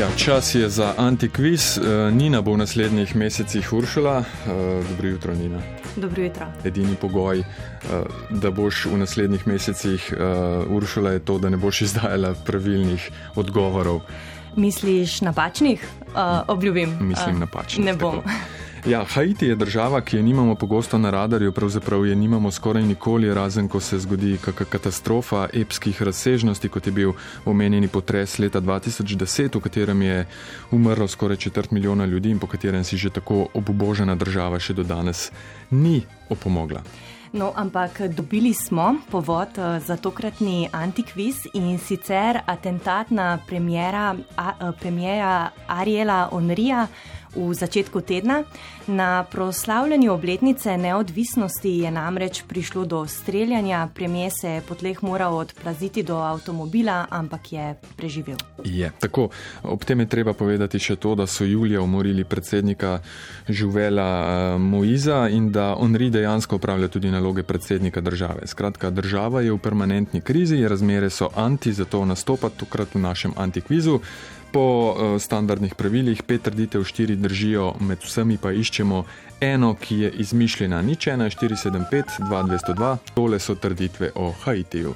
Ja, čas je za antikviz. Eh, Nina bo v naslednjih mesecih Uršula. Eh, dobro jutro, Nina. Dobro jutro. Edini pogoj, eh, da boš v naslednjih mesecih Uršula, je to, da ne boš izdajala pravilnih odgovorov. Misliš napačnih? Uh, obljubim. Mislim napačnih. Ne bom. Tako. Ja, Haiti je država, ki je nimamo pogosto na radarju, pravzaprav je nimamo skoraj nikoli, razen ko se zgodi kakšna katastrofa epskih razsežnosti, kot je bil omenjeni potres leta 2010, v katerem je umrlo skoraj četrt milijona ljudi in po katerem si že tako obubožena država še do danes ni opomogla. No, ampak dobili smo povod eh, za tokratni antikviz in sicer atentat na premjera, a, premjera Ariela Onrija v začetku tedna. Na proslavljanju obletnice neodvisnosti je namreč prišlo do streljanja, premije se je potleh moral odplaziti do avtomobila, ampak je preživel. Je, tako, ob tem je treba povedati še to, da so julija umorili predsednika Žuvela uh, Moiza in da Onri dejansko upravlja tudi naloge predsednika države. Skratka, država je v permanentni krizi, razmere so anti, zato nastopa tokrat v našem antikvizu po uh, standardnih pravilih, pet trditev, štiri držijo, med vsemi pa iščemo eno, ki je izmišljena. Nič 1, 4, 7, 5, 2, 202, tole so trditve o Haitiju.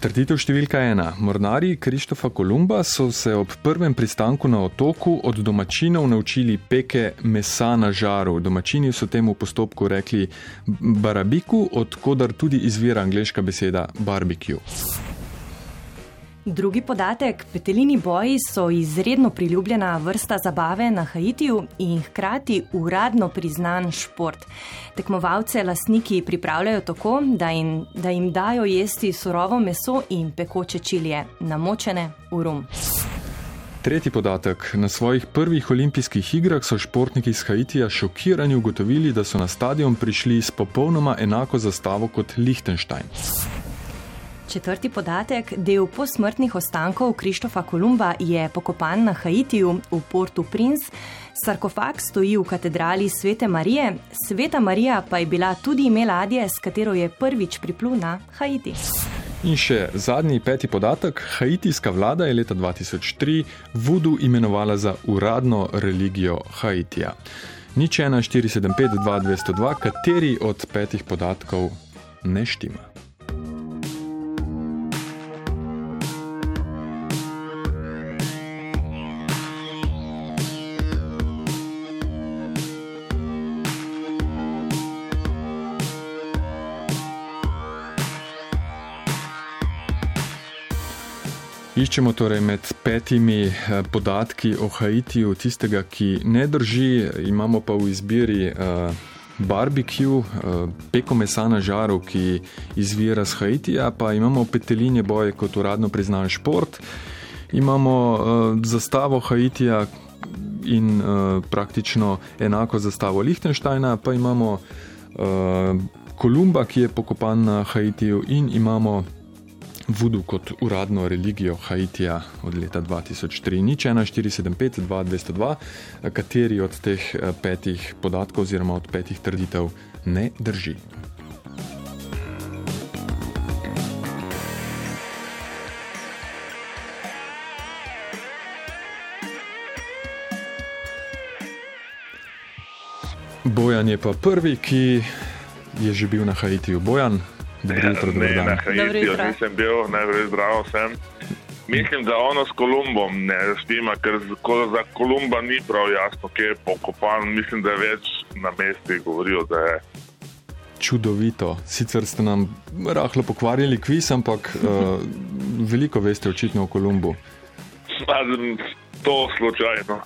Trditev številka ena. Mornari Krištofa Kolumba so se ob prvem pristanku na otoku od domačinov naučili peke mesa na žaru. Domačini so temu postopku rekli barabiku, odkudar tudi izvira angliška beseda barbecue. Drugi podatek: petelini boji so izredno priljubljena vrsta zabave na Haitiju in hkrati uradno priznan šport. Tekmovalce lastniki pripravljajo tako, da jim, da jim dajo jesti surovo meso in pekoče čilije, namočene v rum. Tretji podatek. Na svojih prvih olimpijskih igrah so športniki iz Haitija šokirani ugotovili, da so na stadion prišli s popolnoma enako zastavo kot Liechtenstein. Četrti podatek, del posmrtnih ostankov Krištofa Kolumba je pokopan na Haitiju v Portu Prince. Sarkofag stoji v katedrali Svete Marije, Sveta Marija pa je bila tudi ime ladje, s katero je prvič priplul na Haiti. In še zadnji peti podatek. Haitijska vlada je leta 2003 vodu imenovala za uradno religijo Haitija. Nič 1, 475, 2, 202, kateri od petih podatkov ne štima. Iščemo torej med petimi eh, podatki o Haitiju, tistega, ki ne drži, imamo pa v izbiri uh, barbecue, uh, peko mesa na žaru, ki izvira z Haitija, pa imamo petelinje boje kot uradno priznan šport, imamo uh, zastavo Haitija in uh, praktično enako zastavo Liechtensteina, pa imamo uh, Kolumba, ki je pokopan na Haitiju in imamo vudu kot uradno religijo Haitija od leta 2003. Nič 1475, 2202, kateri od teh eh, petih podatkov oziroma od petih trditev ne drži. Bojan je pa prvi, ki je že bil na Haitiju. Bojan, Dobro jutro, ne, na Haitiju nisem bil, najprej zdrav sem. Mislim, da ono s Kolumbom ne štima, ker za Kolumba ni prav jasno, kje je pokopan. Mislim, da je več na mesti govorijo, da je. Čudovito. Sicer ste nam rahlo pokvarili kviz, ampak uh, veliko veste očitno o Kolumbu. To slučajno.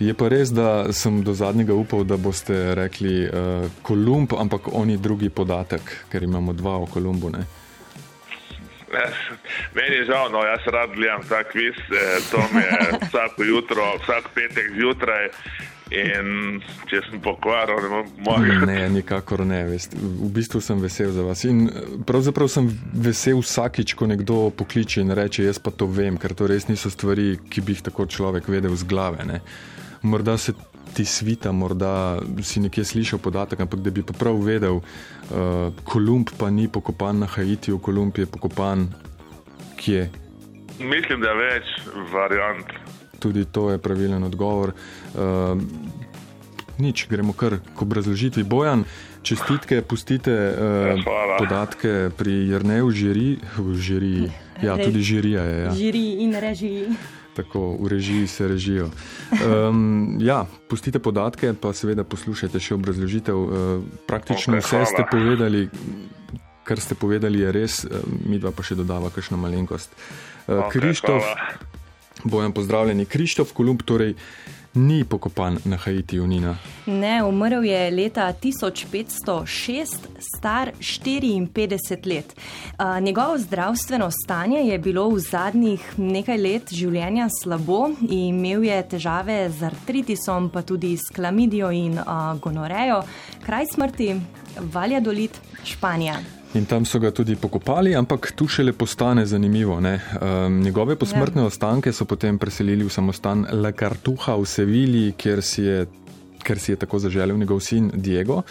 Je pa res, da sem do zadnjega upal, da boste rekli uh, Kolumb, ampak oni drugi podatek, ker imamo dva o Kolumbu. Ne? Meni je žal, no, jaz rad gledam ta kviz, eh, to mi je vsako jutro, vsak petek zjutraj. In če sem pokvaril, ne morem. Ne, nikakor ne. Vest. V bistvu sem vesel za vas. In eh, pravzaprav sem vesel vsakič, ko nekdo pokliče in reče: Jaz pa to vem, ker to res niso stvari, ki bi jih tako človek vedel z glave. Ne morda se ti svita, morda si nekje slišal podatek, ampak da bi pa prav vedel, uh, Kolumb pa ni pokopan na Haitiju, Kolumb je pokopan kje Mislim, da je več variant. Tudi to je pravilen odgovor. Uh, nič, gremo kar k obrazložitvi. Bojan, čestitke, pustite uh, podatke pri Jrneju, žiri, žiri. Ja, tudi žirija je. Ja. Žiri in režiji. Tako, v režiji se režijo. Um, ja, pustite podatke, pa seveda poslušajte še obrazložitev. Uh, praktično okay, vse ste povedali, kar ste povedali, je res, uh, mi dva pa še dodava kakšno malenkost. Uh, okay, Krištof, bojem pozdravljeni. Krištof Kolumb, torej ni pokopan na Haitiju, Nina. Ne, umrl je leta 1506, star 54 let. Njegovo zdravstveno stanje je bilo v zadnjih nekaj let življenja slabo, imel je težave z artritisom, pa tudi s klamidijo in gonorejo. Kraj smrti, Valjadolid, Španija. In tam so ga tudi pokopali, ampak tu še le postane zanimivo. Um, njegove posmrtne ja. ostanke so potem preselili v samostan La Cartuja v Sevilji, kjer si je, kjer si je tako zaželel njegov sin Diego.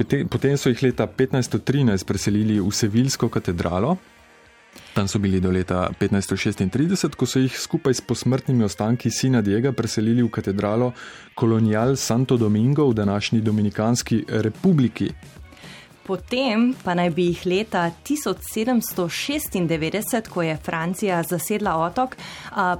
Potem so jih leta 1513 preselili v Seviljsko katedralo. Tam so bili do leta 1536, ko so jih skupaj s posmrtnimi ostanki sina Diega preselili v katedralo Colonial Santo Domingo v današnji Dominikanski republiki. Potem pa naj bi jih leta 1796, ko je Francija zasedla otok,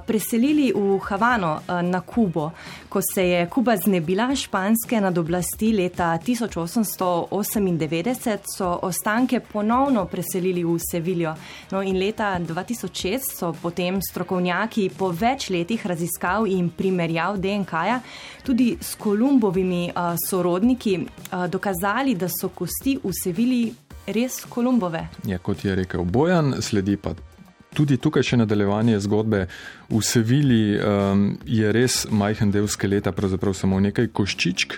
preselili v Havano na Kubo. Ko se je Kuba znebila španske nadoblasti leta 1898, so ostanke ponovno preselili v Seviljo. No in leta 2006 so potem strokovnjaki po več letih raziskav in primerjav DNK-ja tudi s Kolumbovimi sorodniki dokazali, da so kosti v Sevilji res Kolumbove. Ja, kot je rekel Bojan, sledi pa. Tudi tukaj še nadaljevanje zgodbe. V Sevilji um, je res majhen del skeleta, pravzaprav samo nekaj koščičk.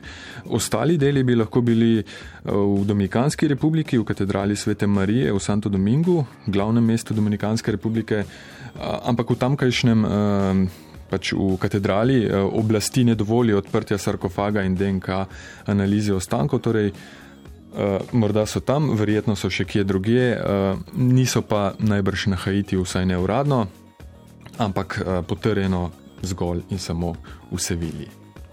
Ostali deli bi lahko bili uh, v Dominikanski republiki, v katedrali Svete Marije v Santo Domingu, glavnem mestu Dominikanske republike, ampak v tamkajšnjem. Uh, Pač v katedrali uh, oblasti ne dovolijo odprtja sarkofaga in DNK analize ostankov, torej morda so tam, verjetno so še kje drugje, uh, niso pa najbrž na Haitiju, vsaj ne uradno, ampak uh, potrjeno zgolj in samo v Sevilji.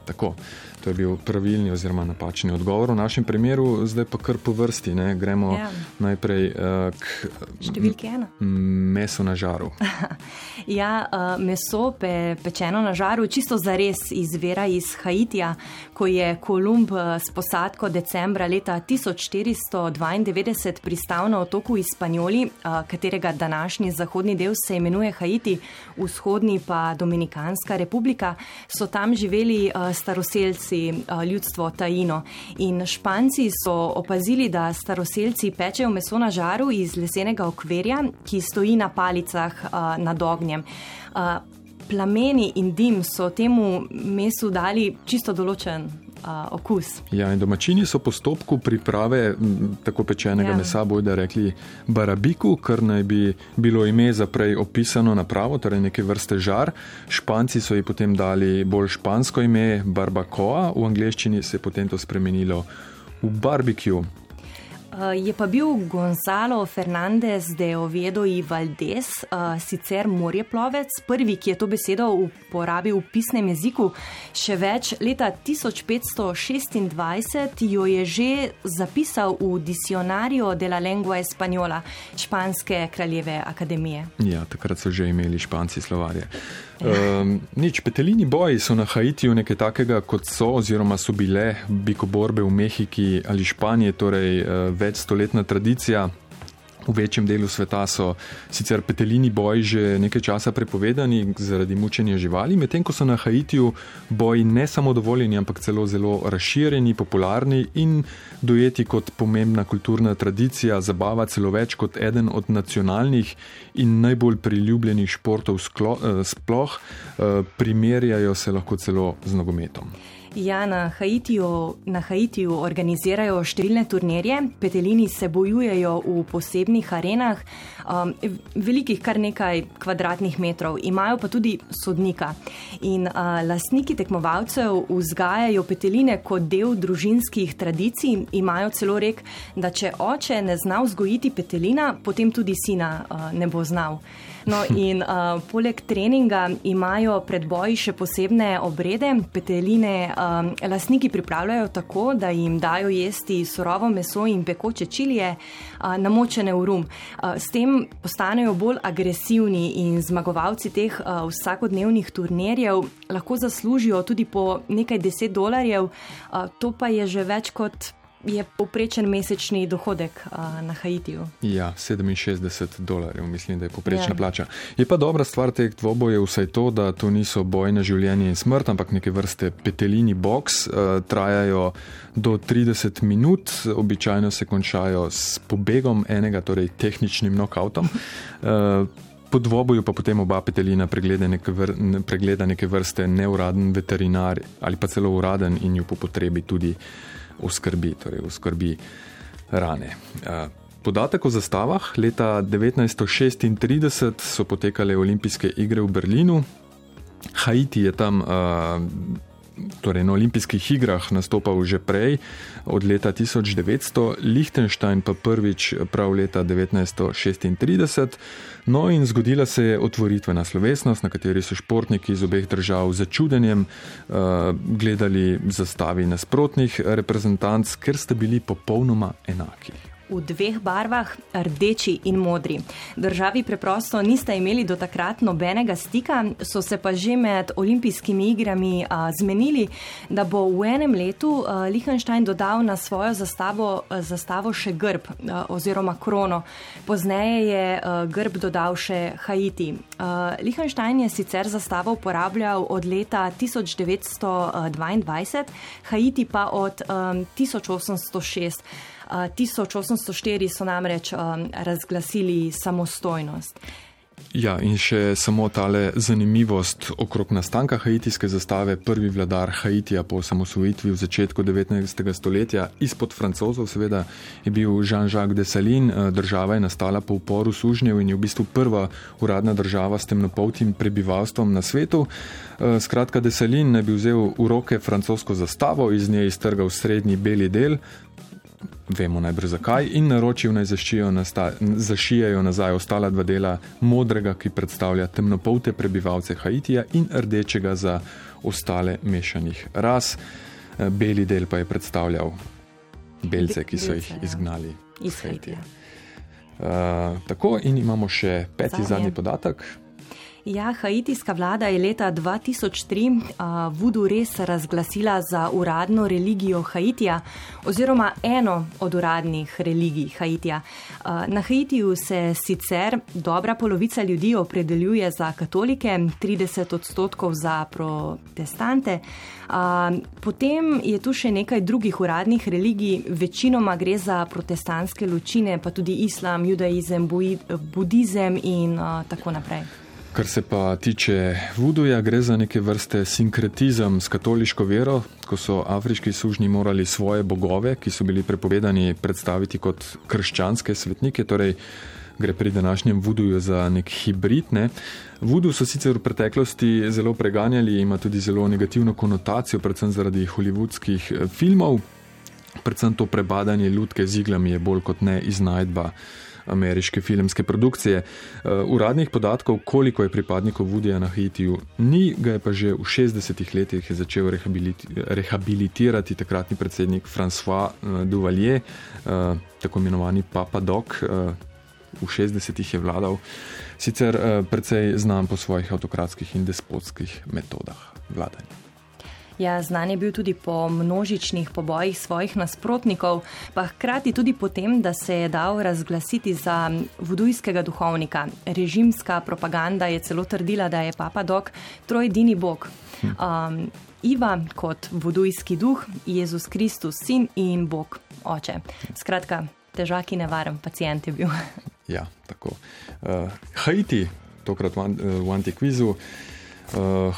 Tako. To je bil pravilni oziroma napačni odgovor v našem primeru, zdaj pa kar po vrsti. Ne? Gremo ja. najprej uh, k številki ena. Meso na žaru. ja, uh, meso pe, pečeno na žaru, čisto za res izvira iz Haitija, ko je Kolumb eh, s posadko decembra leta 1492 pristal na otoku Hispanjoli, uh, katerega današnji zahodni del se imenuje Haiti, vzhodni pa Dominikanska republika, so tam živeli uh, staroseljci staroselci ljudstvo tajino. In španci so opazili, da staroselci pečejo meso na žaru iz lesenega okvirja, ki stoji na palicah nad ognjem. Plameni in dim so temu mesu dali čisto določen uh, okus. Ja, in domačini so postopku priprave tako pečenega ja. mesa bojda rekli barabiku, kar naj bi bilo ime za prej opisano napravo, torej neke vrste žar. Španci so ji potem dali bolj špansko ime barbacoa, v angleščini se je potem to spremenilo v barbecue. Eh, je pa bil Gonzalo Fernandez de Oviedo i Valdez, eh, sicer morjeplovec, prvi, ki je to besedo uporabil v pisnem jeziku. Še več, leta 1526 jo je že zapisal v Diccionario de la Lengua Española, španske kraljeve akademije. Ja, takrat so že imeli španci slovarje. Um, nič, petelini boji so na Haitiju nekaj takega, kot so, oziroma so bile bikoborbe v Mehiki ali Španiji, torej uh, večstoletna tradicija. V večjem delu sveta so sicer petelini boji že nekaj časa prepovedani zaradi mučenja živali, medtem ko so na Haitiju boji ne samo dovoljeni, ampak celo zelo razširjeni, popularni in dojeti kot pomembna kulturna tradicija, zabava celo več kot eden od nacionalnih in najbolj priljubljenih športov eh, sploh, eh, primerjajo se lahko celo z nogometom. Ja, na Haitiju, na Haitiju organizirajo številne turnirje, petelini se bojujejo v posebnih arenah, um, velikih kar nekaj kvadratnih metrov, imajo pa tudi sodnika. In uh, lastniki tekmovalcev vzgajajo peteline kot del družinskih tradicij, imajo celo rek, da če oče ne zna vzgojiti petelina, potem tudi sina uh, ne bo znal. No, in uh, poleg treninga imajo pred boji še posebne obrede. Peteline um, lastniki pripravljajo tako, da jim dajo jesti surovo meso in pekoče čilije, uh, namočene v rum. Uh, s tem postanejo bolj agresivni in zmagovalci teh uh, vsakodnevnih turnirjev lahko zaslužijo tudi po nekaj deset dolarjev, uh, to pa je že več kot je poprečen mesečni dohodek uh, na Haitiju? Ja, 67 dolarjev, mislim, da je poprečna ja. plača. Je pa dobra stvar teh dvobojev vsaj to, da to niso boji na življenje in smrt, ampak neke vrste petelini boks, uh, trajajo do 30 minut, običajno se končajo s pobegom enega, torej tehničnim knockoutom. Uh, Po dvoboju pa potem oba petelina pregleda neke, vr, pregleda neke vrste neuraden veterinar ali pa celo uraden in jo po potrebi tudi uh, oskrbi, torej oskrbi rane. Podatek o zastavah. Leta 1936 so potekale olimpijske igre v Berlinu. Haiti je tam torej na olimpijskih igrah nastopal že prej, od leta 1900, Liechtenstein pa prvič prav leta 1936. No in zgodila se je otvoritvena slovesnost, na kateri so športniki iz obeh držav z čudenjem uh, gledali zastavi nasprotnih reprezentanc, ker sta bili popolnoma enaki v dveh barvah, rdeči in modri. Državi preprosto nista imeli do takrat nobenega stika, so se pa že med olimpijskimi igrami a, zmenili, da bo v enem letu a, Liechtenstein dodal na svojo zastavo, a, zastavo še grb a, oziroma krono. Pozneje je a, grb dodal še Haiti. A, Liechtenstein je sicer zastavo uporabljal od leta 1922, Haiti pa od a, 1806. 1804 so namreč razglasili samostojnost. Ja, in še samo tale zanimivost okrog nastanka haitijske zastave. Prvi vladar Haitija po osamosvojitvi v začetku 19. stoletja, izpod francozov, seveda, je bil Jean-Jacques Dessalines. Država je nastala po uporu sužnjev in je v bistvu prva uradna država s temnopoltim prebivalstvom na svetu. Skratka, Dessalines je bil vzel v roke francosko zastavo, iz nje iztrgal srednji beli del, vemo najbrž zakaj, in naročil naj zašijajo nazaj ostala dva dela, modrega, ki predstavlja temnopolte prebivalce Haitija, in rdečega za ostale mešanih ras. Eh, beli del pa je predstavljal belce, ki so jih ja. izgnali iz Haitija. Uh, tako, in imamo še peti zadnji, zadnji podatek. Ja, haitijska vlada je leta 2003 uh, vudu res razglasila za uradno religijo Haitija oziroma eno od uradnih religij Haitija. Uh, na Haitiju se sicer dobra polovica ljudi opredeljuje za katolike, 30 odstotkov za protestante. Uh, potem je tu še nekaj drugih uradnih religij, večinoma gre za protestantske ločine, pa tudi islam, judaizem, budizem in uh, tako naprej. Kar se pa tiče vuduja, gre za neke vrste sinkretizem s katoliško vero, ko so afriški sužnji morali svoje bogove, ki so bili prepovedani, predstaviti kot krščanske svetnike. Torej, gre pri današnjem vuduju za nek hibrid. Ne. Vudu so sicer v preteklosti zelo preganjali, ima tudi zelo negativno konotacijo, predvsem zaradi holivudskih eh, filmov. Predvsem to prebadanje ljudke z iglami je bolj kot ne iznajdba ameriške filmske produkcije. Uh, uradnih podatkov, koliko je pripadnikov Vudija na Haitiju, ni, ga je pa že v 60-ih letih začel rehabiliti rehabilitirati takratni predsednik François uh, Duvalier, uh, tako imenovani Papa Doc. V 60-ih je vladal, sicer precej znan po svojih avtokratskih in despotskih metodah vladanja. Ja, znan je bil tudi po množičnih pobojih svojih nasprotnikov, pa hkrati tudi po tem, da se je dal razglasiti za vodujskega duhovnika. Režimska propaganda je celo trdila, da je Papa Dok trojedini bog. Um, Iva kot vodujski duh, Jezus Kristus, sin in bog oče. Skratka, težak in nevaren pacijent je bil. Ja, tako. Uh, Haiti, tokrat v, v antikvizu.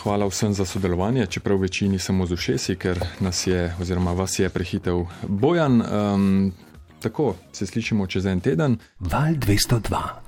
Hvala vsem za sodelovanje, čeprav večini samo z ušesi, ker nas je, oziroma vas je prehitev Bojan. Um, tako se slišimo čez en teden. Val 202.